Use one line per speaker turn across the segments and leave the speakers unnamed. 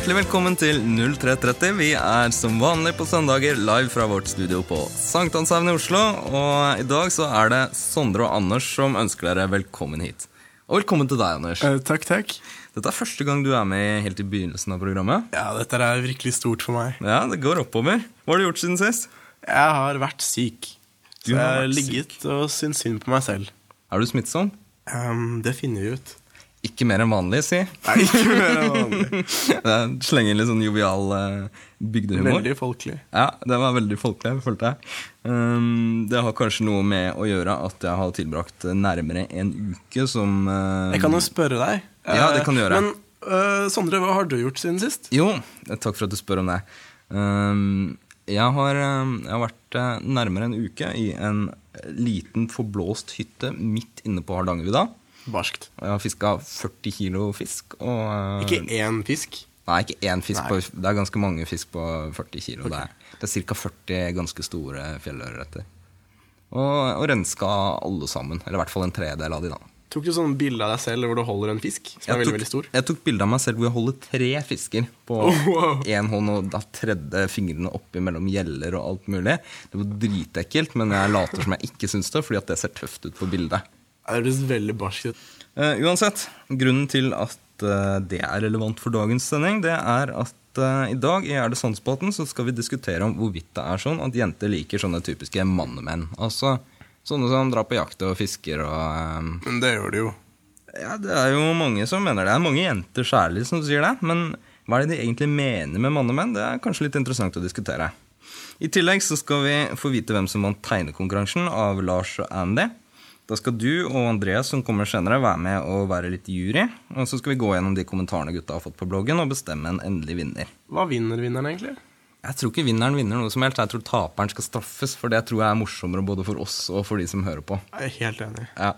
Hjertelig velkommen til 0330. Vi er som vanlig på søndager live fra vårt studio på Sankthanshaugen i Oslo. Og i dag så er det Sondre og Anders som ønsker dere velkommen hit. Og velkommen til deg, Anders.
Eh, takk, takk.
Dette er første gang du er med helt i begynnelsen av programmet.
Ja, dette er virkelig stort for meg.
Ja, det går oppover. Hva har du gjort siden sist?
Jeg har vært syk.
Du
Så jeg
har
ligget syk. og syntes synd på meg selv.
Er du smittsom?
Um, det finner vi ut.
Ikke mer enn vanlig, si.
Nei, ikke mer enn vanlig.
Inn litt sånn jovial uh, bygdehumor.
Veldig folkelig.
Ja, det var veldig folkelig, følte jeg. Um, det har kanskje noe med å gjøre at jeg har tilbrakt nærmere en uke som uh,
Jeg kan jo spørre deg.
Ja, det
Eh,
kan du gjøre.
Men uh, Sondre, hva har du gjort siden sist?
Jo, takk for at du spør om det. Um, jeg, har, jeg har vært eh, nærmere en uke i en liten forblåst hytte midt inne på Hardangervidda.
Barskt.
Jeg har fiska 40 kilo fisk. Og, eh,
Ikke én fisk.
Nei, ikke én fisk. På, det er ganske mange fisk på 40 kilo. Det er, det er ca. 40 ganske store fjellørreter. Og, og renska alle sammen. Eller i hvert fall en tredel av de, da.
Tok du sånn bilde av deg selv hvor du holder en fisk som er veldig,
tok,
veldig stor?
jeg tok bilde av meg selv hvor jeg holder tre fisker på
Wow.
én hånd, og da tredde fingrene oppi mellom gjeller og alt mulig. Det var dritekkelt, men jeg later som jeg ikke syns det, fordi at det ser tøft ut på bildet.
Det høres veldig barskt ut.
Uh, uansett, grunnen til at uh, det er relevant for dagens sending, det er at uh, i dag i Er det sant-spalten så skal vi diskutere om hvorvidt det er sånn at jenter liker sånne typiske mannemenn. Altså sånne som drar på jakt og fisker og eh,
Men det gjør de jo.
Ja, det er jo mange som mener det. Det er mange jenter særlig som sier det. Men hva er det de egentlig mener med mannemenn? Det er kanskje litt interessant å diskutere. I tillegg så skal vi få vite hvem som vant tegnekonkurransen av Lars og Andy. Da skal du og Andreas som kommer senere være med og være litt jury. Og så skal vi gå gjennom de kommentarene gutta har fått på bloggen og bestemme en endelig vinner.
Hva vinner vinneren, egentlig?
Jeg tror ikke vinneren vinner noe som helst. Jeg tror taperen skal straffes, for det tror jeg er morsommere både for oss og for de som hører på.
Jeg er helt enig.
Ja.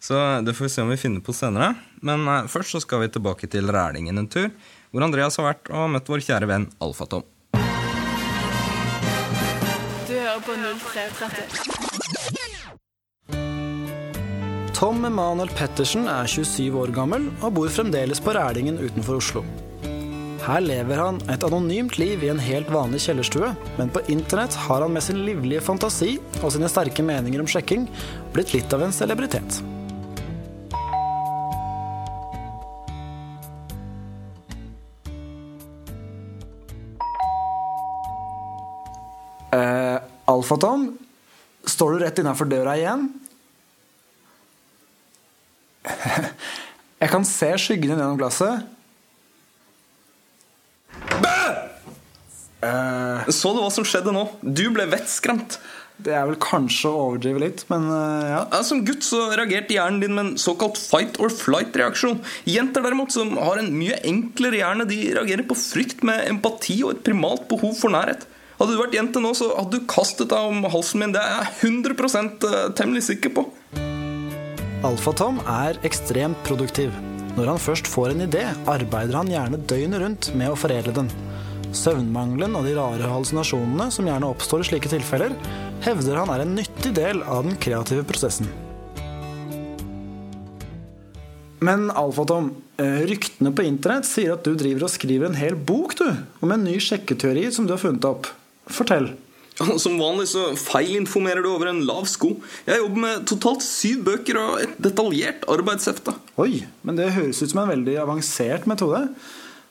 Så det får vi se om vi finner på senere. Men eh, først så skal vi tilbake til Rælingen en tur, hvor Andreas har vært og møtt vår kjære venn Alfatom.
Du hører på 0330.
Tom Emanuel Pettersen er 27 år gammel og bor fremdeles på Rælingen utenfor Oslo. Her lever han et anonymt liv i en helt vanlig kjellerstue, men på internett har han med sin livlige fantasi og sine sterke meninger om sjekking blitt litt av en celebritet. Eh, Alfatom, står du rett innafor døra igjen? Jeg kan se skyggene gjennom glasset.
Så du hva som skjedde nå? Du ble vettskremt.
Det er vel kanskje å overdrive litt, men eh, ja.
Ja, Som gutt så reagerte hjernen din med en såkalt fight or flight-reaksjon. Jenter derimot, som har en mye enklere hjerne, de reagerer på frykt med empati og et primalt behov for nærhet. Hadde du vært jente nå, så hadde du kastet deg om halsen min. Det er jeg 100% temmelig sikker på.
Alfatom er ekstremt produktiv. Når han først får en idé, arbeider han gjerne døgnet rundt med å foredle den. Søvnmangelen og de rare hallusinasjonene som gjerne oppstår i slike tilfeller, hevder han er en nyttig del av den kreative prosessen. Men Alfatom, eh, ryktene på internett sier at du driver og skriver en hel bok du, om en ny sjekketeori som du har funnet opp. Fortell.
Som vanlig så feilinformerer du over en lav sko. Jeg jobber med totalt syv bøker og et detaljert arbeidshefte.
Oi, men det høres ut som en veldig avansert metode.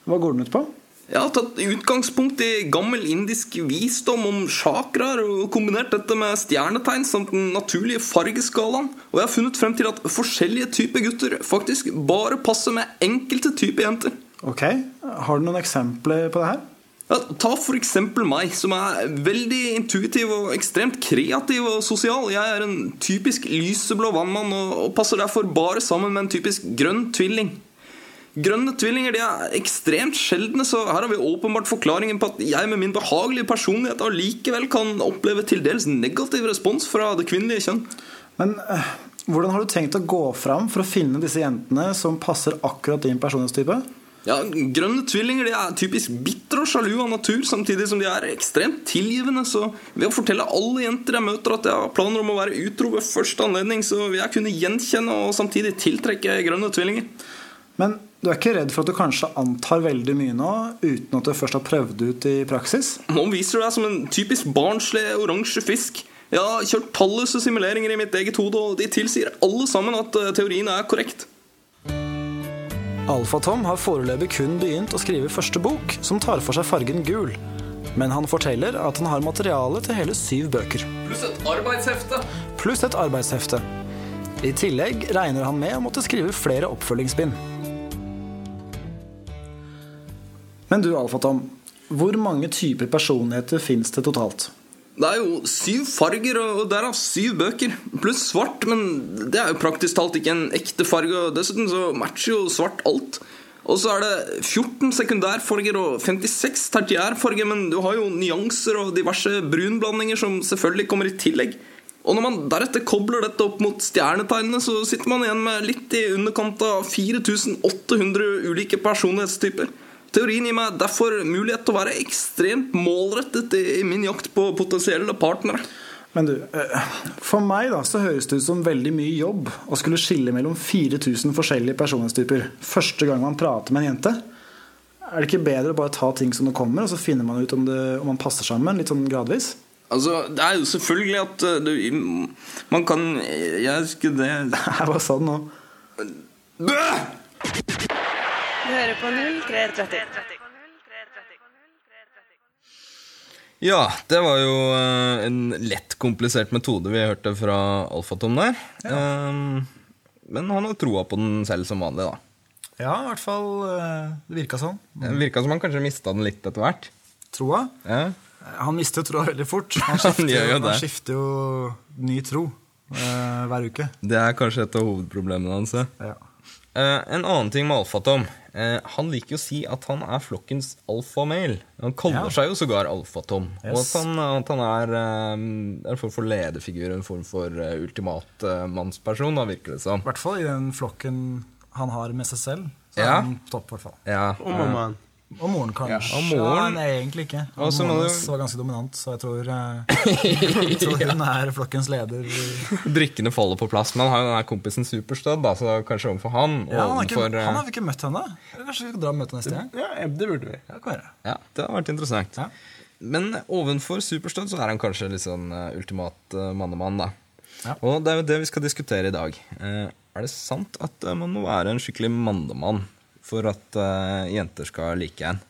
Hva går den ut på?
Jeg har tatt utgangspunkt i gammel indisk visdom om chakraer og kombinert dette med stjernetegn samt den naturlige fargeskalaen. Og jeg har funnet frem til at forskjellige typer gutter faktisk bare passer med enkelte typer jenter.
Ok, Har du noen eksempler på det her?
Ta eksempel meg, som er veldig intuitiv og ekstremt kreativ og sosial. Jeg er en typisk lyseblå vannmann og passer derfor bare sammen med en typisk grønn tvilling. Grønne tvillinger de er ekstremt sjeldne, så her har vi åpenbart forklaringen på at jeg med min behagelige personlighet allikevel kan oppleve til dels negativ respons fra det kvinnelige kjønn.
Men eh, hvordan har du tenkt å gå fram for å finne disse jentene som passer akkurat din personlighetstype?
Ja, Grønne tvillinger de er typisk bitre og sjalu av natur, samtidig som de er ekstremt tilgivende. Så ved å fortelle alle jenter jeg møter at jeg har planer om å være utro ved første anledning, så vil jeg kunne gjenkjenne og samtidig tiltrekke grønne tvillinger.
Men du er ikke redd for at du kanskje antar veldig mye nå, uten at du først har prøvd ut i praksis?
Nå viser du deg som en typisk barnslig oransje fisk. Jeg har kjørt talløse simuleringer i mitt eget hode, og de tilsier alle sammen at eh, teorien er korrekt.
Alfa-Tom har foreløpig kun begynt å skrive første bok, som tar for seg fargen gul. Men han forteller at han har materiale til hele syv bøker.
Pluss et arbeidshefte.
Pluss et arbeidshefte. I tillegg regner han med å måtte skrive flere oppfølgingsbind. Men du, Alfa-Tom. Hvor mange typer personligheter fins det totalt?
Det er jo syv farger, og derav syv bøker. Pluss svart, men det er jo praktisk talt ikke en ekte farge. Og dessuten så matcher jo svart alt. Og så er det 14 sekundærfarger og 56 tertiærfarger, men du har jo nyanser og diverse brunblandinger som selvfølgelig kommer i tillegg. Og når man deretter kobler dette opp mot stjernetegnene, så sitter man igjen med litt i underkant av 4800 ulike personlighetstyper. Teorien gir meg derfor mulighet til å være ekstremt målrettet i min jakt på potensielle partnere.
Men du, eh, for meg da, så høres det ut som veldig mye jobb å skulle skille mellom 4000 forskjellige personlighetstyper første gang man prater med en jente. Er det ikke bedre å bare ta ting som det kommer, og så finner man ut om, det, om man passer sammen litt sånn gradvis?
Altså, Det er jo selvfølgelig at uh, du Man kan Jeg husker det
Jeg bare sa det nå.
Bø!
Du hører på 0330.
Ja, det var jo eh, en lett komplisert metode vi hørte fra Alfatom der. Ja. men han har troa på den selv som vanlig, da.
Ja, i hvert fall eh, det virka sånn.
Det virka som han kanskje mista den litt etter hvert.
Troa?
Ja.
Han mister jo troa veldig fort. Han skifter,
jo
han skifter jo ny tro eh, hver uke.
Det er kanskje et av hovedproblemene hans. ja. Eh, en annen ting med Alfatom. Eh, han liker jo å si at han er flokkens alfamel. Han kaller
Ja.
seg jo sågar Alfatom. Og at han, at han er eh, en form for lederfigur, en form for ultimat mannsperson, da, virker det som.
I hvert fall i den flokken han har med seg selv. Så
Ja.
er han topp, i hvert fall.
Ja,
Og mammaen.
Og moren, kanskje.
og moren.
Ja, nei, egentlig ikke.
Og så
moren hans var ganske dominant, så jeg tror, eh, jeg tror hun er flokkens leder.
Brikkene faller på plass. Men han har jo denne kompisen Superstad, da, så kanskje overfor han.
Ja, han, har ikke,
overfor, eh,
han har vi ikke møtt henne. Kanskje vi skal dra og møte neste gang?
Ja, det burde vi.
Ja, det.
Ja, har vært interessant.
Ja.
Men ovenfor Superstad så er han kanskje litt sånn eh, ultimat uh, mannemann, da.
Ja.
Og det er jo det vi skal diskutere i dag. Er det sant at man må være en skikkelig mannemann for at uh, jenter skal like en?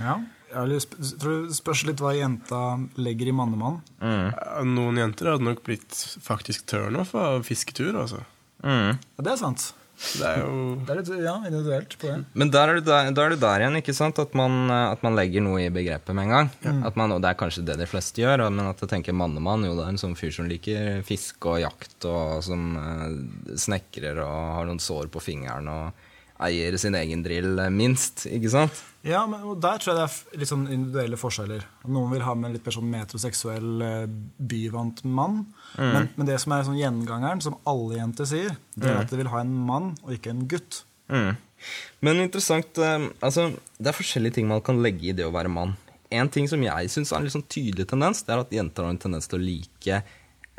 Ja. Jeg tror det spørs litt hva jenta legger i mannemann.
Mm. Noen jenter hadde nok blitt faktisk turnoff av fisketur, altså.
Ja, det er sant.
Det er jo
Det er litt ja, individuelt på det.
Men der er, du der, da er du der igjen, ikke sant? At man, eh, at man legger noe i begrepet med en gang. At man, og det er kanskje det de fleste gjør, men at jeg tenker mannemann, jo det er en sånn fyr som liker fiske og jakt, og som eh, snekrer og har noen sår på fingeren og eier sin egen drill, eh, minst. Ikke sant?
Ja, men Der tror jeg det er litt sånn individuelle forskjeller. Noen vil ha med en litt mer sånn metroseksuell, eh, byvant mann. Men, men det som er sånn gjengangeren, som alle jenter sier, det er at de vil ha en mann og ikke en gutt.
Mm. Men interessant eh, altså, Det er forskjellige ting man kan legge i det å være mann. En ting som jeg syns er en litt sånn tydelig tendens, det er at jenter har en tendens til å like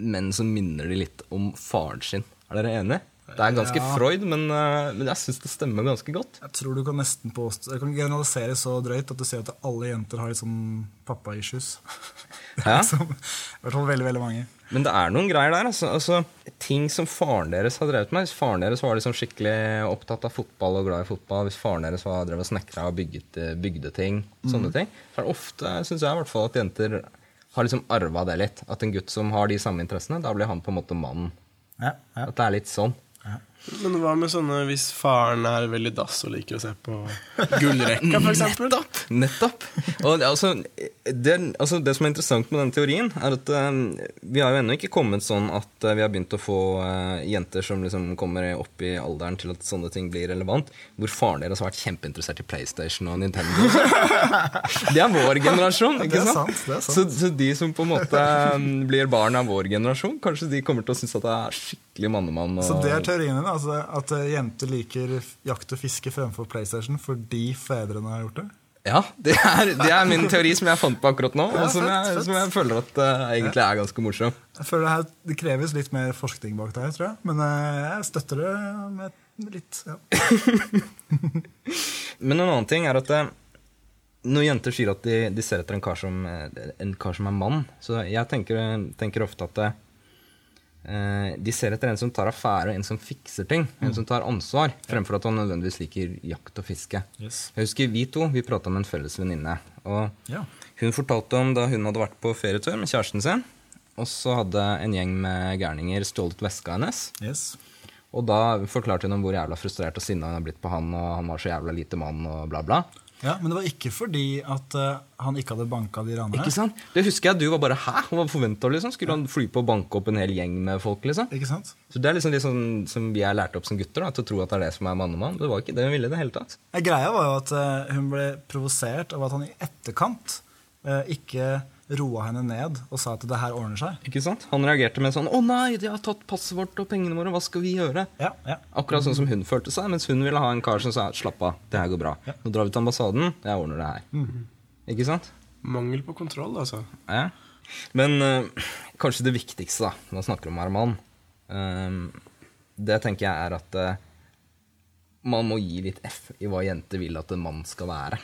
menn som minner de litt om faren sin. Er dere enige? Det er ganske
Ja.
Freud, men, eh, men jeg syns det stemmer ganske godt.
Jeg tror du kan nesten påstå Jeg kan generalisere så drøyt at du sier at alle jenter har litt sånn pappa-issues.
Ja.
Som- I hvert fall veldig, veldig mange.
Men det er noen greier der. Altså, altså, ting som faren deres har drevet med. Hvis faren deres var liksom skikkelig opptatt av fotball og glad i fotball, hvis faren deres var drevet og snekra og bygget, eh, bygde ting, sånne ting, så er det ofte, syns jeg i hvert fall, at jenter har liksom arva det litt. At en gutt som har de samme interessene, da blir han på en måte mannen.
Ja, ja.
At det er litt sånn. Yeah.
Men hva med sånne hvis faren er veldig dass og liker å se på gullrekka, for?
Nettopp! Nettopp. Og det, altså, det, altså, det som er interessant med denne teorien, er at eh, vi har jo ennå ikke kommet sånn at uh, vi har begynt å få uh, jenter som liksom kommer opp i alderen til at sånne ting blir relevant, hvor faren deres har vært kjempeinteressert i PlayStation og Nintendo. det er vår generasjon,
Det
ikke
er
sant?
sant, det er sant.
Så, så de som på en måte um, blir barn av vår generasjon, kanskje de kommer til å synes at det er skikkelig mannemann. Og,
Så det er teorien din? Altså at eh, jenter liker jakt og fiske fremfor PlayStation fordi fedrene har gjort det?
Ja, det er, det er min teori som jeg fant på akkurat nå, og som jeg, som jeg føler at uh, egentlig er ganske morsom.
Jeg føler det, her, det kreves litt mer forskning bak det her, tror jeg. Men uh, jeg støtter det med
Litt, ja.
Men en annen ting er at uh, når jenter sier at de, de ser etter en kar, som, en kar som er mann, så jeg tenker, tenker ofte at de ser etter en som tar affære, en som fikser ting. En som tar ansvar, fremfor at han nødvendigvis liker jakt og fiske.
Yes.
Jeg husker vi to vi prata med en felles venninne. Og
Ja.
hun fortalte om da hun hadde vært på ferietur med kjæresten sin. Og så hadde en gjeng med gærninger stjålet veska hennes.
Yes.
Og da forklarte hun om hvor jævla frustrert og sinna hun har blitt på han, og han var så jævla lite mann, og bla, bla.
Ja, Men det var ikke fordi at uh, han ikke hadde banka de ranerne.
Ikke sant? Det husker jeg du var bare Hæ? Hva forventa liksom? Skulle han fly på og banke opp en hel gjeng med folk, liksom?
Ikke sant?
Så det er liksom det som, som vi er lært opp som gutter, da, til å tro at det er det som er mannemann. Det var ikke det hun ville i det hele tatt.
Ja, Greia var jo at uh, hun ble provosert av at han i etterkant uh, ikke roa henne ned og sa at det her ordner seg.
Ikke sant? Han reagerte med sånn 'Å nei, de har tatt passet vårt og pengene våre, hva skal vi gjøre?'
Ja, ja.
Akkurat sånn som hun følte seg, mens hun ville ha en kar som sa 'slapp av, det her går bra'. Nå drar vi til ambassaden, jeg ordner det her. Ikke sant?
Mangel på kontroll, altså.
Ja. Men øh, kanskje det viktigste da, når man snakker om Herman, øh, mann, eh, det tenker jeg er at øh, man må gi litt F i hva jenter vil at en mann skal være.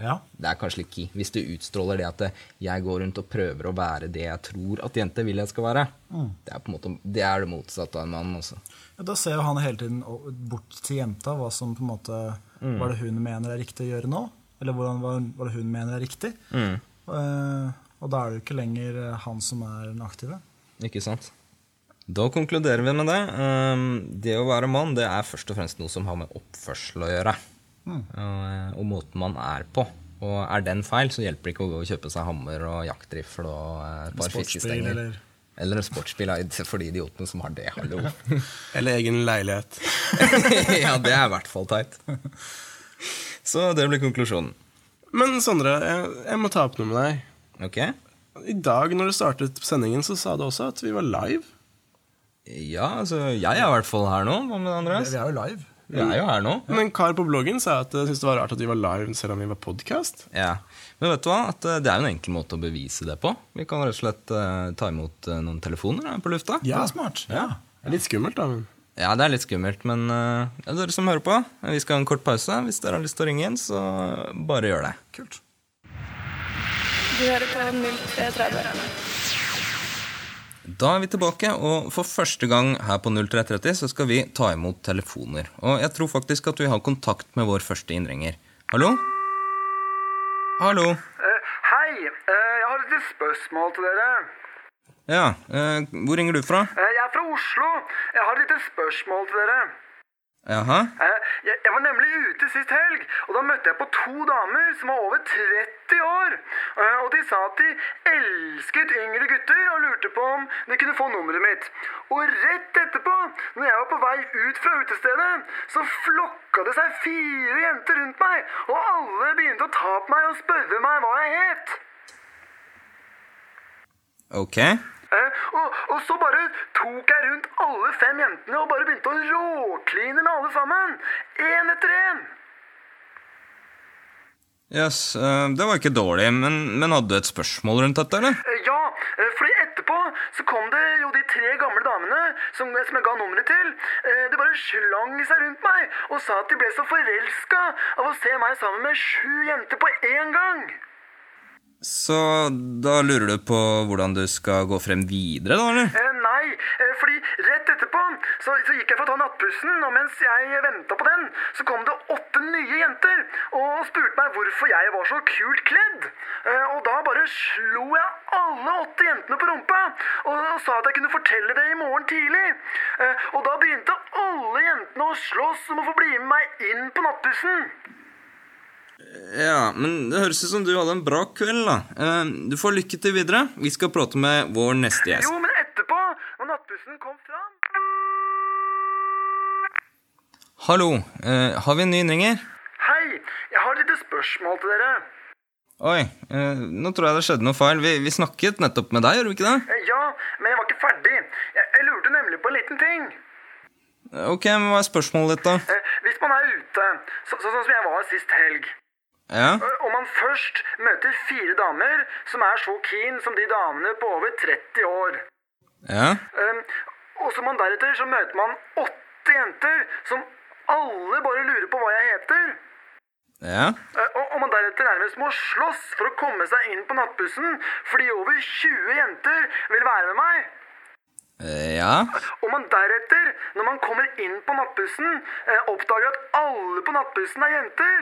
Ja.
Det er kanskje litt key. Hvis du utstråler det at jeg går rundt og prøver å være det jeg tror at jenter vil jeg skal være, det, er måte, det er det motsatte av en mann. også.
Ja, Da ser jo han hele tiden bort til jenta hva som på en måte Hva det hun mener er riktig å gjøre nå? Eller hvordan, hva, det hun mener er riktig. Eh, og da er det jo ikke lenger eh, han som er den aktive.
Ikke sant? Da konkluderer vi med det. Um, det å være mann det er først og fremst noe som har med oppførsel å gjøre. Og, og måten man er på. Og er den feil, så hjelper det ikke å gå og kjøpe seg hammer og jaktrifle og eh, et par fiskestenger.
eller-
Eller en sportsbil for de idiotene som har det. Hallo.
Eller egen leilighet.
ja, det er i hvert fall teit. Så det blir konklusjonen.
Men Sondre, jeg, jeg må ta opp noe med deg.
Ok?
I dag når du startet sendingen, så sa du også at vi var live.
Ja, altså, jeg er i hvert fall her nå. Hva med
Vi er jo live.
Vi er jo her nå.
Men en kar på bloggen sa at jeg syntes det var rart at vi var live selv om vi var podkast.
Ja, Men vet du hva? At eh, det er jo en enkel måte å bevise det på. Vi kan rett og slett eh, ta imot eh, noen telefoner her på lufta.
Det er smart. Ja.
Det er litt skummelt, da. Men.
Ja, det er litt skummelt, men eh, ja, dere som hører på, vi skal ha en kort pause. Hvis dere har lyst til å ringe inn, så bare gjør det.
Kult.
Du hører på 0330.
Da er vi tilbake, og for første gang her på 0330 så skal vi ta imot telefoner. Og jeg tror faktisk at vi har kontakt med vår første innringer. Hallo? Hallo?
Uh, hei, uh, jeg har et spørsmål til dere.
Ja, uh, hvor ringer du fra?
Jeg er fra Oslo. Jeg har et lite spørsmål til dere.
Jaha?
Eh, jeg, jeg var nemlig ute sist helg, og da møtte jeg på to damer som var over 30 år. Eh, og de sa at de elsket yngre gutter og lurte på om de kunne få nummeret mitt. Og rett etterpå, når jeg var på vei ut fra utestedet, så flokka det seg fire jenter rundt meg, og alle begynte å ta på meg og spørre meg hva jeg het.
Ok.
Og, og så bare tok jeg rundt alle fem jentene og bare begynte å råkline med alle sammen. Én etter én.
Yes, eh, det var ikke dårlig, men, men hadde du et spørsmål rundt dette, eller?
Eh, ja, eh, fordi etterpå så kom det jo de tre gamle damene som, som jeg ga nummeret til. De bare slang seg rundt meg og sa at de ble så forelska av å se meg sammen med sju jenter på én gang.
Så da lurer du på hvordan du skal gå frem videre, da, eller?
Eh, nei, eh, fordi rett etterpå så, så gikk jeg for å ta nattbussen, og mens jeg venta på den, så kom det åtte nye jenter og spurte meg hvorfor jeg var så kult kledd. Eh, og da bare slo jeg alle åtte jentene på rumpa og, og sa at jeg kunne fortelle det i morgen tidlig. Eh, og da begynte alle jentene å slåss om å få bli med meg inn på nattbussen.
Ja, men det høres ut som du hadde en bra kveld, da. Eh, Du får lykke til videre. Vi skal prate med vår neste gjest.
Jo, men etterpå, når nattbussen kom fram
Hallo, eh, har vi en ny innringer?
Hei, jeg har et lite spørsmål til dere.
Oi, eh, nå tror jeg det skjedde noe feil. Vi, vi snakket nettopp med deg, gjorde vi ikke det?
Eh, Ja, men jeg var ikke ferdig. Jeg, jeg lurte nemlig på en liten ting.
Eh, Ok, men hva er spørsmålet ditt, da?
Eh, Hvis man er ute, så, så, sånn som jeg var sist helg,
Ja?
Om og man først møter fire damer som er så keen som de damene på over 30 år,
Ja?
eh, og så man deretter så møter man åtte jenter som
alle bare lurer på hva jeg heter.
Ja.
Eh, Og, og man deretter nærmest må slåss for å komme seg inn på nattbussen fordi over 20 jenter vil være med meg.
Eh, ja.
Og man deretter, når man kommer inn på nattbussen, eh, oppdager at alle på nattbussen er jenter.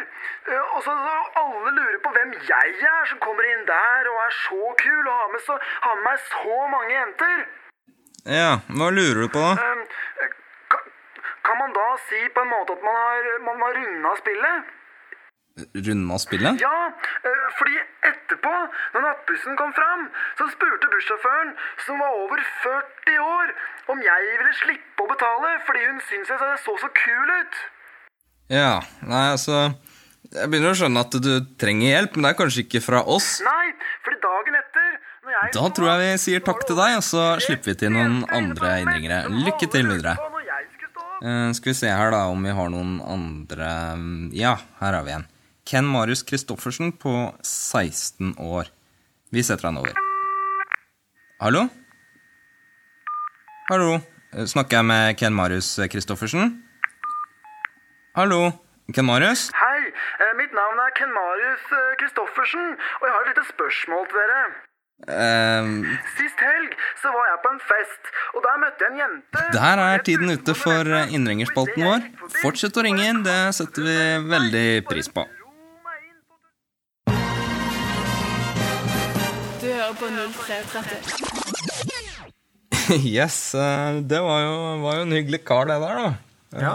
Eh, og så, så alle lurer på hvem jeg er som kommer inn der og er så kul og har med, så, har med meg så mange jenter.
Ja, hva lurer du på, da?
Eh, eh, ka, kan man da si på en måte at man har, man har runda spillet?
Runda spillet?
Ja, eh, fordi etterpå, når nattbussen kom fram, så spurte bussjåføren, som var over 40 år, om jeg ville slippe å betale fordi hun syntes jeg så så kul ut.
Ja, nei, altså Jeg begynner å skjønne at du trenger hjelp, men det er kanskje ikke fra oss.
Nei, fordi dagen etter når jeg
Da tror jeg vi sier takk til deg, og så slipper vi til noen andre innringere. Lykke til videre. Eh, skal vi se her, da, om vi har noen andre Ja, her har vi en. Ken Marius Christoffersen på 16 år. Vi setter han over. Hallo? Hallo? Eh, Snakker jeg med Ken Marius Christoffersen? Hallo? Ken Marius?
Hei, eh, mitt navn er Ken Marius eh, Christoffersen, og jeg har et lite spørsmål til dere.
Um,
Sist helg så var jeg på en fest, og der møtte jeg en jente.
der er tiden ute for innringerspalten vår. Fortsett å ringe inn, det setter vi veldig pris på.
Hører på 0330.
Yes, eh, det var jo, var jo en hyggelig kar, det der, da.
Ja,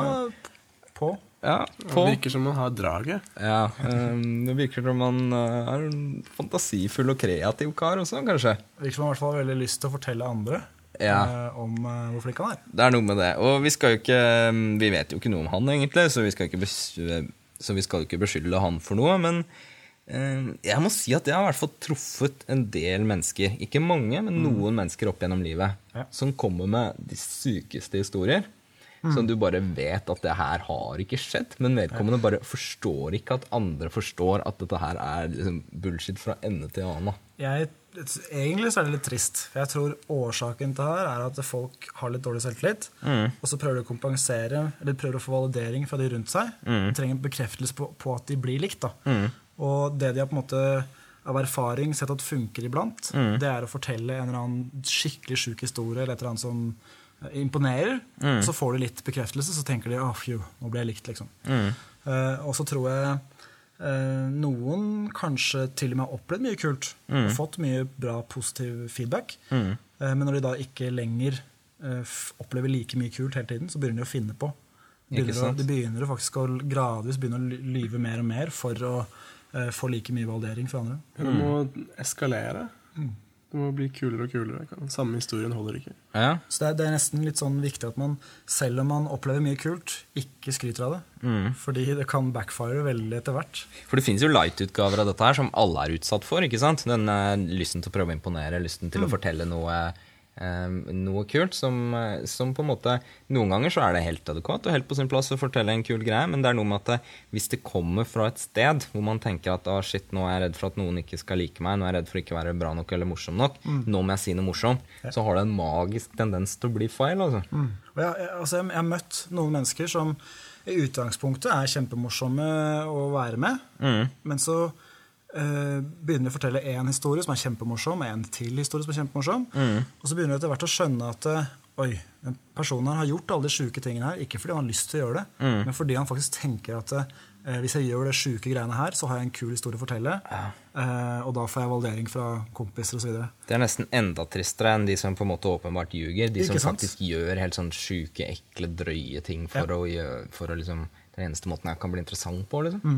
på.
Ja,
Det virker som man har draget.
Ja, ehm, det virker som han eh, er en fantasifull og kreativ kar også, kanskje.
Det Virker som han i hvert fall har veldig lyst til å fortelle andre
Ja.
eh, om eh, hvor flink han er.
Det er noe med det. Og vi skal jo ikke Vi vet jo ikke noe om han, egentlig, så vi skal ikke, så vi skal jo ikke beskylde han for noe. Men eh, jeg må si at jeg har i hvert fall truffet en del mennesker. Ikke mange, men noen mennesker opp gjennom livet.
Ja.
Som kommer med de sykeste historier. Som du bare vet at det her har ikke skjedd. Men vedkommende bare forstår ikke at andre forstår at dette her er liksom bullshit fra ende til annen.
Jeg, egentlig så er det litt trist. For jeg tror årsaken til det her er at folk har litt dårlig selvtillit. Og så prøver de å kompensere, eller prøver å få validering fra de rundt seg. De trenger bekreftelse på, på at de blir likt. da. Og det de har på en måte av erfaring sett at funker iblant, det er å fortelle en eller annen skikkelig sjuk historie eller et eller annet som eh, imponerer. Så får de litt bekreftelse, så tenker de oh, phew, nå ble jeg likt, liksom. Eh, og så tror jeg uh, noen kanskje til og med har opplevd mye kult og fått mye bra positiv feedback. Uh, men når de da ikke lenger opplever like mye kult hele tiden, så begynner de å finne på. Begynner å, de begynner faktisk å gradvis begynne å lyve mer og mer for å eh, få like mye validering fra andre.
Det må eskalere. Det må bli kulere og kulere. Den samme historien holder ikke.
Ja.
Så det er, det er nesten litt sånn viktig at man, selv om man opplever mye kult, ikke skryter av det. Fordi det kan backfire veldig etter hvert.
For det finnes jo light-utgaver av dette her som alle er utsatt for. ikke sant? Den eh, lysten til å prøve å imponere, lysten til å fortelle noe, noe kult. Som, som på en måte Noen ganger så er det helt adekvat og helt på sin plass å fortelle en kul greie, men det er noe med at det, hvis det kommer fra et sted hvor man tenker at ah, shit, nå er jeg redd for at noen ikke skal like meg, nå er jeg redd for ikke å være bra nok eller morsom nok, nå må jeg si noe morsomt, så har det en magisk tendens til å bli feil. altså.
Og jeg, altså jeg, har møtt noen mennesker som i utgangspunktet er kjempemorsomme å være med, men så begynner å fortelle én historie som er kjempemorsom, og en til historie som er kjempemorsom. Og så begynner du etter hvert å skjønne at eh, oi, den personen her har gjort alle de sjuke tingene her, ikke fordi han har lyst til å gjøre det, men fordi han faktisk tenker at eh, hvis jeg gjør det sjuke greiene her, så har jeg en kul historie å fortelle, eh, og da får jeg valdering fra kompiser osv.
Det er nesten enda tristere enn de som på en måte åpenbart ljuger. De som faktisk gjør helt sånn sjuke, ekle, drøye ting for å gjøre for å liksom Den eneste måten jeg kan bli interessant på, liksom.
Mm.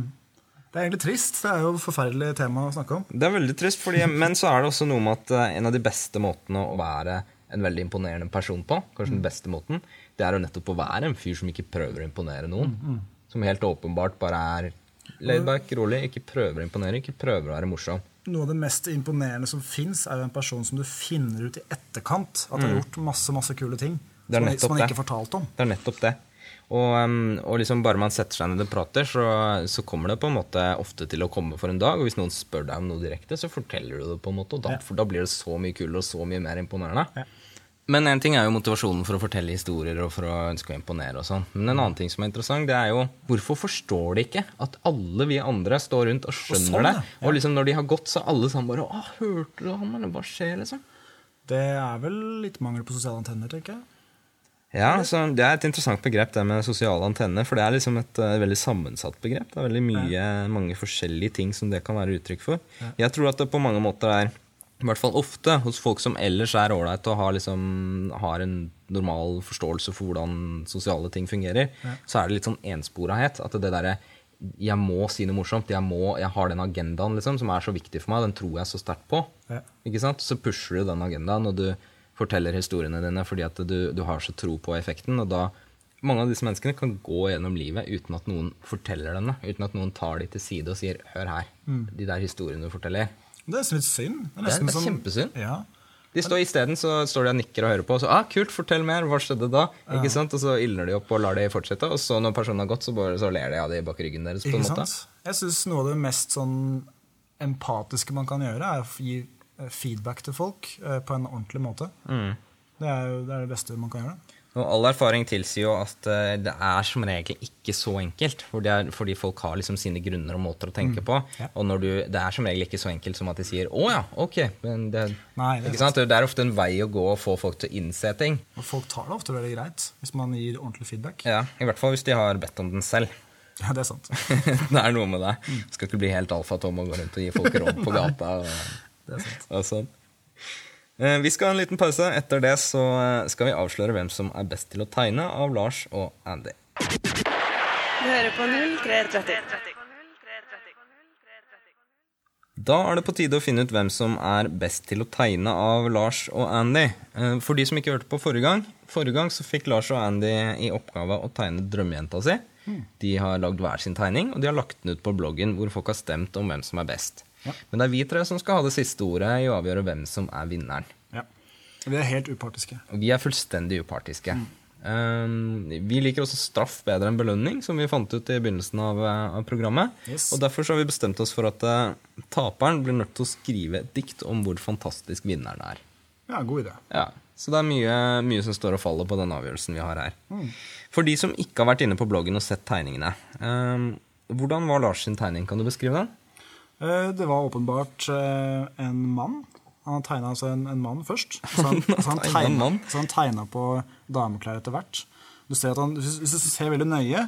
Det er egentlig trist. Det er jo et forferdelig tema å snakke om.
Det er veldig trist, fordi, men så er det også noe med at eh, en av de beste måtene å være en veldig imponerende person på, kanskje den beste måten, det er jo nettopp å være en fyr som ikke prøver å imponere noen. Som helt åpenbart bare er laidback, rolig, ikke prøver å imponere, ikke prøver å være morsom.
Noe av det mest imponerende som fins, er jo en person som du finner ut i etterkant at har gjort masse masse kule ting.
Mm. Er
Som, man-
ikke
som
det.
fortalte om.
Det er nettopp det. Og, og liksom bare man setter seg ned og prater, så, så kommer det på en måte ofte til å komme for en dag. Og hvis noen spør deg om noe direkte, så forteller du det på en måte. Og da,
Ja.
for da blir det så mye kulere og så mye mer imponerende.
Ja.
Men en ting er jo motivasjonen for å fortelle historier og for å ønske å imponere. og sånn. Men en annen ting som er interessant, det er jo hvorfor forstår de ikke at alle vi andre står rundt og skjønner
sånn,
det?
ja.
Og liksom når de har gått, så alle sammen bare Å, hørte du han, eller hva skjer, liksom?
Det er vel litt mangel på sosiale antenner, tenker jeg.
Ja, så Det er et interessant begrep, det med sosiale antenner. For det er liksom et uh, veldig sammensatt begrep. Det er veldig mye, mange forskjellige ting som det kan være uttrykk for. Jeg tror at det på mange måter er, i hvert fall ofte, hos folk som ellers er ålreite og har, liksom, har en normal forståelse for hvordan sosiale ting fungerer, så er det litt sånn ensporahet. At det derre jeg må si noe morsomt. Jeg, må, jeg har den agendaen liksom, som er så viktig for meg. Den tror jeg så sterkt på.
Ja.
Så pusher du den agendaen, og du forteller historiene dine fordi at du, du har så tro på effekten. Og da Mange av disse menneskene kan gå gjennom livet uten at noen forteller dem det. Uten at noen tar dem til side og sier 'hør her, de der historiene du forteller'.
Det er litt synd. Det
Det er, det er
som-
kjempesynd.
Ja.
De står Isteden så står de og nikker og hører på, og så ah, 'kult, fortell mer', hva skjedde da? Ikke sant? Og så ildner de opp og lar de fortsette, og så når personen har gått, så, bare, så ler de av det bak ryggen deres. på en måte.
sant? Jeg syns noe av det mest sånn empatiske man kan gjøre, er å gi feedback til folk eh, på en ordentlig måte.
Mm.
Det er jo det, er det beste man kan gjøre.
Og all erfaring tilsier jo at eh, det er som regel ikke så enkelt. For er, fordi folk har liksom sine grunner og måter å tenke på.
Ja.
Og når du, det er som regel ikke så enkelt som at de sier 'å ja, ok'. Men det,
Nei, det er
ikke sant? det er ofte en vei å gå å få folk til å innse ting.
Og folk tar det ofte veldig greit hvis man gir ordentlig feedback.
Ja, I hvert fall hvis de har bedt om den selv.
Ja, det er sant.
det er noe med det. Skal ikke bli helt alfa-Tom og gå rundt og gi folk råd på gata. Og,
Det er sant.
Eh, Vi skal ha en liten pause. Etter det så eh, skal vi avsløre hvem som er best til å tegne av Lars og Andy.
Du hører på 0330.
Da er det på tide å finne ut hvem som er best til å tegne av Lars og Andy. Eh, For de som ikke hørte på forrige gang, forrige gang så fikk Lars og Andy i oppgave å tegne drømmejenta si. De har lagd hver sin tegning, og de har lagt den ut på bloggen hvor folk har stemt om hvem som er best. Men det er vi tre som skal ha det siste ordet i å avgjøre hvem som er vinneren.
Ja. Vi er helt upartiske.
Vi er fullstendig upartiske. Um, vi liker også straff bedre enn belønning, som vi fant ut i begynnelsen av, eh, av programmet.
Yes.
Og Derfor så har vi bestemt oss for at uh, taperen blir nødt til å skrive et dikt om hvor fantastisk vinneren er.
Ja, god idé.
Ja, Så det er mye, mye som står og faller på den avgjørelsen vi har her. For de som ikke har vært inne på bloggen og sett tegningene, um, hvordan var Lars sin tegning? Kan du beskrive den?
Eh, Det var åpenbart eh, en mann. Han tegna altså en, en mann først. Så han, så han, tegna, så han tegna på dameklær etter hvert. Du ser at han, hvis, du ser veldig nøye,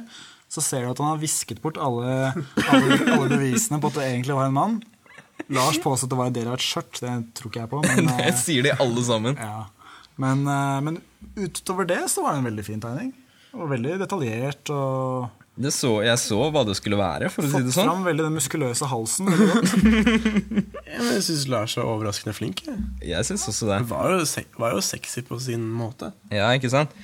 så ser du at han har visket bort alle, alle, alle bevisene på at det egentlig var en mann. Lars påstod at det var en del av et skjørt. Det tror ikke jeg på. Men,
Det
eh,
sier de alle sammen.
ja. men, men utover det så var det en veldig fin tegning. Og veldig detaljert. og
Det så, jeg så hva det skulle være, for å si
Fått
det sånn.
fram veldig den muskuløse halsen.
Jeg syns Lars var overraskende flink. jeg.
Jeg synes også det.
Han var jo, var jo sexy på sin måte.
Ja, ikke sant?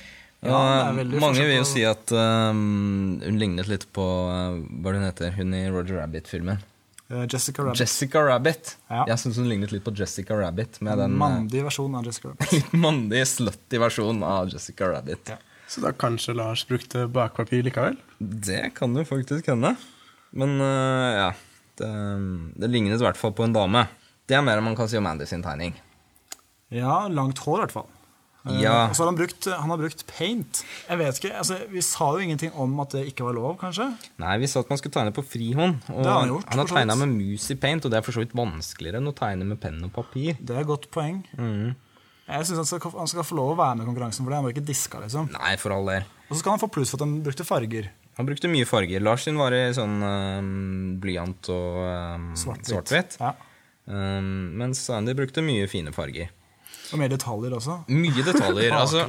Ja, veldig
mange vil jo si at um, hun lignet litt på uh, hva hun heter, hun i Roger Rabbit-filmen.
Eh, Jessica Rabbit.
Jessica Rabbit.
Ja.
Jeg syns hun lignet litt på Jessica Rabbit. Med den
Mandig versjon av Jessica Rabbit.
litt mandig, slutty versjon av Jessica Rabbit.
Ja.
Så da kanskje Lars brukte bakpapir likevel?
Det kan jo faktisk hende. Men uh, ja det, det lignet i hvert fall på en dame. Det er mer enn man kan si om Andy sin tegning.
Ja, langt hår i hvert fall. Ja.
Ja.
Og så har han brukt, han har brukt paint. Jeg vet ikke, altså, Vi sa jo ingenting om at det ikke var lov, kanskje.
Nei, vi sa at man skulle tegne på frihånd. Og
Det har han gjort,
han har tegna med mus i paint, og det er for så vidt vanskeligere enn å tegne med penn og papir.
Det er et godt poeng.
Mm.
Jeg syns han, skal- han skal få lov å være med i konkurransen for det. Han var ikke diska, liksom.
Nei, for all del.
Og så skal han få pluss for at han brukte farger.
Han brukte mye farger. Lars sin var i sånn um, blyant og um,
Svart-hvitt.
svart-hvitt.
Ja.
um, mens Andy brukte mye fine farger.
Og mer detaljer også.
Mye detaljer. altså,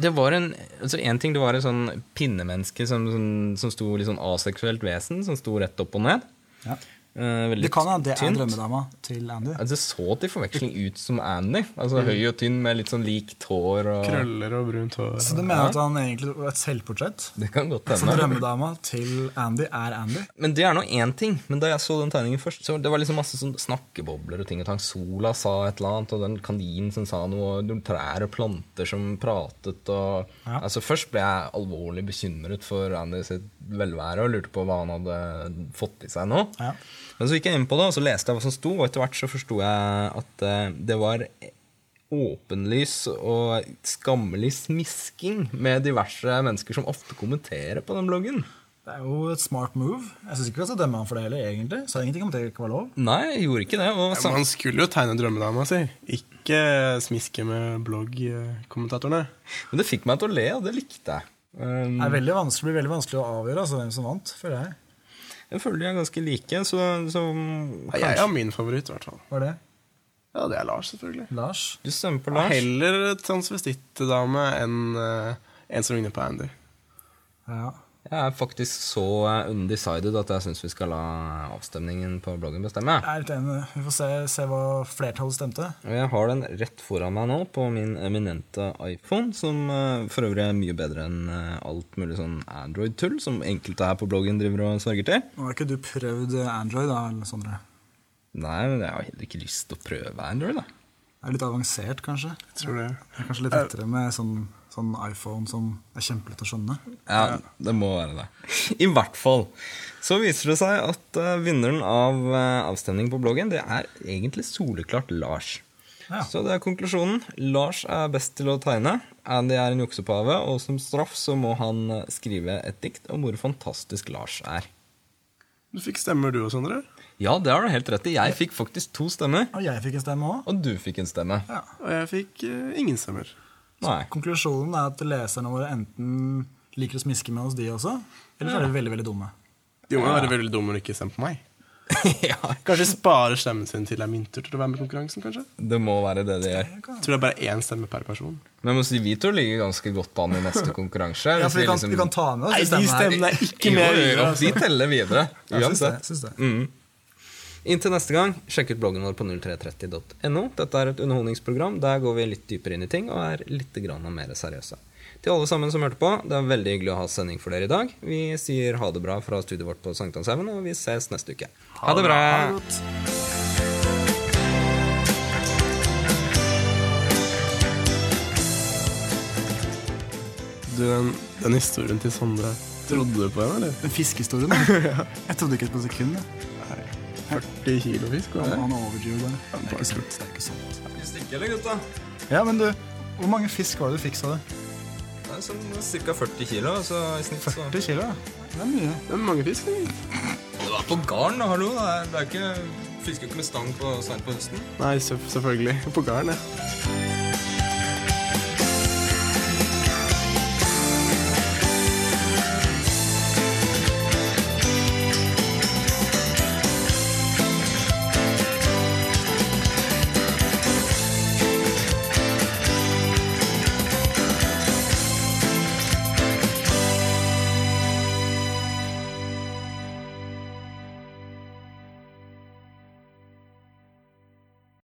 det var en altså en ting, det var et sånn pinnemenneske som, som, som sto litt sånn aseksuelt vesen, som sto rett opp og ned.
Ja.
Eh, veldig
Det kan hende det er drømmedama til Andy.
Ja, det så til forveksling ut som Andy. Altså Høy og tynn med litt sånn likt hår. Og...
Krøller og brunt hår.
Så du mener at han egentlig var et selvportrett?
Det kan godt
Så
hende.
drømmedama til Andy er Andy?
Men det er nå én ting. Men da jeg så den tegningen først, så det var liksom masse sånn snakkebobler og ting og tang. Sola sa et eller annet, og den kaninen som sa noe, og noen trær og planter som pratet og
Ja.
Altså Først ble jeg alvorlig bekymret for Andy sitt velvære og lurte på hva han hadde fått i seg nå.
Ja.
Men så gikk jeg inn på det, og så leste jeg hva som sto, og etter hvert så forsto jeg at eh, det var åpenlys og skammelig smisking med diverse mennesker som ofte kommenterer på den bloggen.
Det er jo et smart move. Jeg syns ikke vi skal dømme han for det heller, egentlig. Så ingenting om det ikke var lov.
Nei, jeg gjorde ikke det. Og
Ja, Man skulle jo tegne drømmedama si, ikke smiske med bloggkommentatorene.
Men det fikk meg til å le, og det likte jeg. Um,
Det er veldig vanskelig, det blir veldig vanskelig å avgjøre altså, hvem som vant, føler jeg.
Jeg føler de er ganske like, så, så
Ja, jeg har min favoritt, i hvert fall.
Var det
Ja, det er Lars, selvfølgelig.
Lars?
Du stemmer på Lars.
Heller transvestittdame enn uh, en som ligner på Andy.
Ja.
Jeg er faktisk så eh, undecided at jeg syns vi skal la avstemningen på bloggen bestemme.
Jeg er litt enig. Vi får se, se hva flertallet stemte.
Jeg har den rett foran meg nå på min eminente iPhone, som eh, for øvrig er mye bedre enn eh, alt mulig sånn Android-tull som enkelte her på bloggen driver og sverger til.
Nå har ikke du prøvd Android, da, eller Sondre?
Nei, men jeg har heller ikke lyst til å prøve Android, da.
Det er litt avansert, kanskje.
Jeg tror det.
Det er kanskje litt lettere med sånn, sånn iPhone som er kjempelett å skjønne.
Ja, det må være det. I hvert fall. Så viser det seg at uh, vinneren av uh, avstemningen på bloggen, det er egentlig soleklart Lars.
Ja.
Så det er konklusjonen. Lars er best til å tegne. Andy er en juksepave, og som straff så må han eh, skrive et dikt om hvor fantastisk Lars er.
Du fikk stemmer, du og Sondre.
Ja, det har du helt rett i. Jeg fikk faktisk to stemmer.
Og jeg fikk en stemme òg.
Og du fikk en stemme.
Og jeg fikk uh, ingen stemmer.
Nei.
Konklusjonen er at leserne våre enten liker å smiske med oss, de også, eller så er de veldig, veldig dumme.
De må være veldig dumme når de ikke stemmer på meg.
ja,
Kanskje sparer stemmen sin til det er min tur til å være med i konkurransen, kanskje?
det må være det de gjør.
Jeg tror det er bare én stemme per person.
Men si, vi to ligger ganske godt an i neste konkurranse.
Ja, for vi kan,
liksom-
vi kan ta med oss
Nei, de stemmene er ikke med videre.
Vi
Altså.
De teller videre. uansett.
Jeg syns det.
Jeg
Syns det.
Mm. Inntil neste gang, sjekk ut bloggen vår på 0330.no. Dette er et underholdningsprogram. Der går vi litt dypere inn i ting og er litt grann mer seriøse. Til alle sammen som hørte på, det er veldig hyggelig å ha sending for dere i dag. Vi sier ha det bra fra studioet vårt på Sankthanshaugen, og vi ses neste uke. Ha det bra!
Du, den, den historien til Sondre, trodde du på den, eller?
Den fiskehistorien, ja. Jeg trodde ikke på et sekund. Jeg.
40 kilo fisk, var
Han,
det?
han overdriver det. Det er ikke sant. Det er ikke sant.
Vi stikker, eller, gutta?
Ja, men du, hvor mange fisk var det du fikk, sa du?
Det er sånn ca. 40 kilo, så i snitt så
40 kilo? ja. Det er mye.
Det er mange fisk,
Det var på garn, da, hallo. Det er, det er ikke Fisker ikke med stang på seint på høsten.
Nei, selvfølgelig. På garn, ja.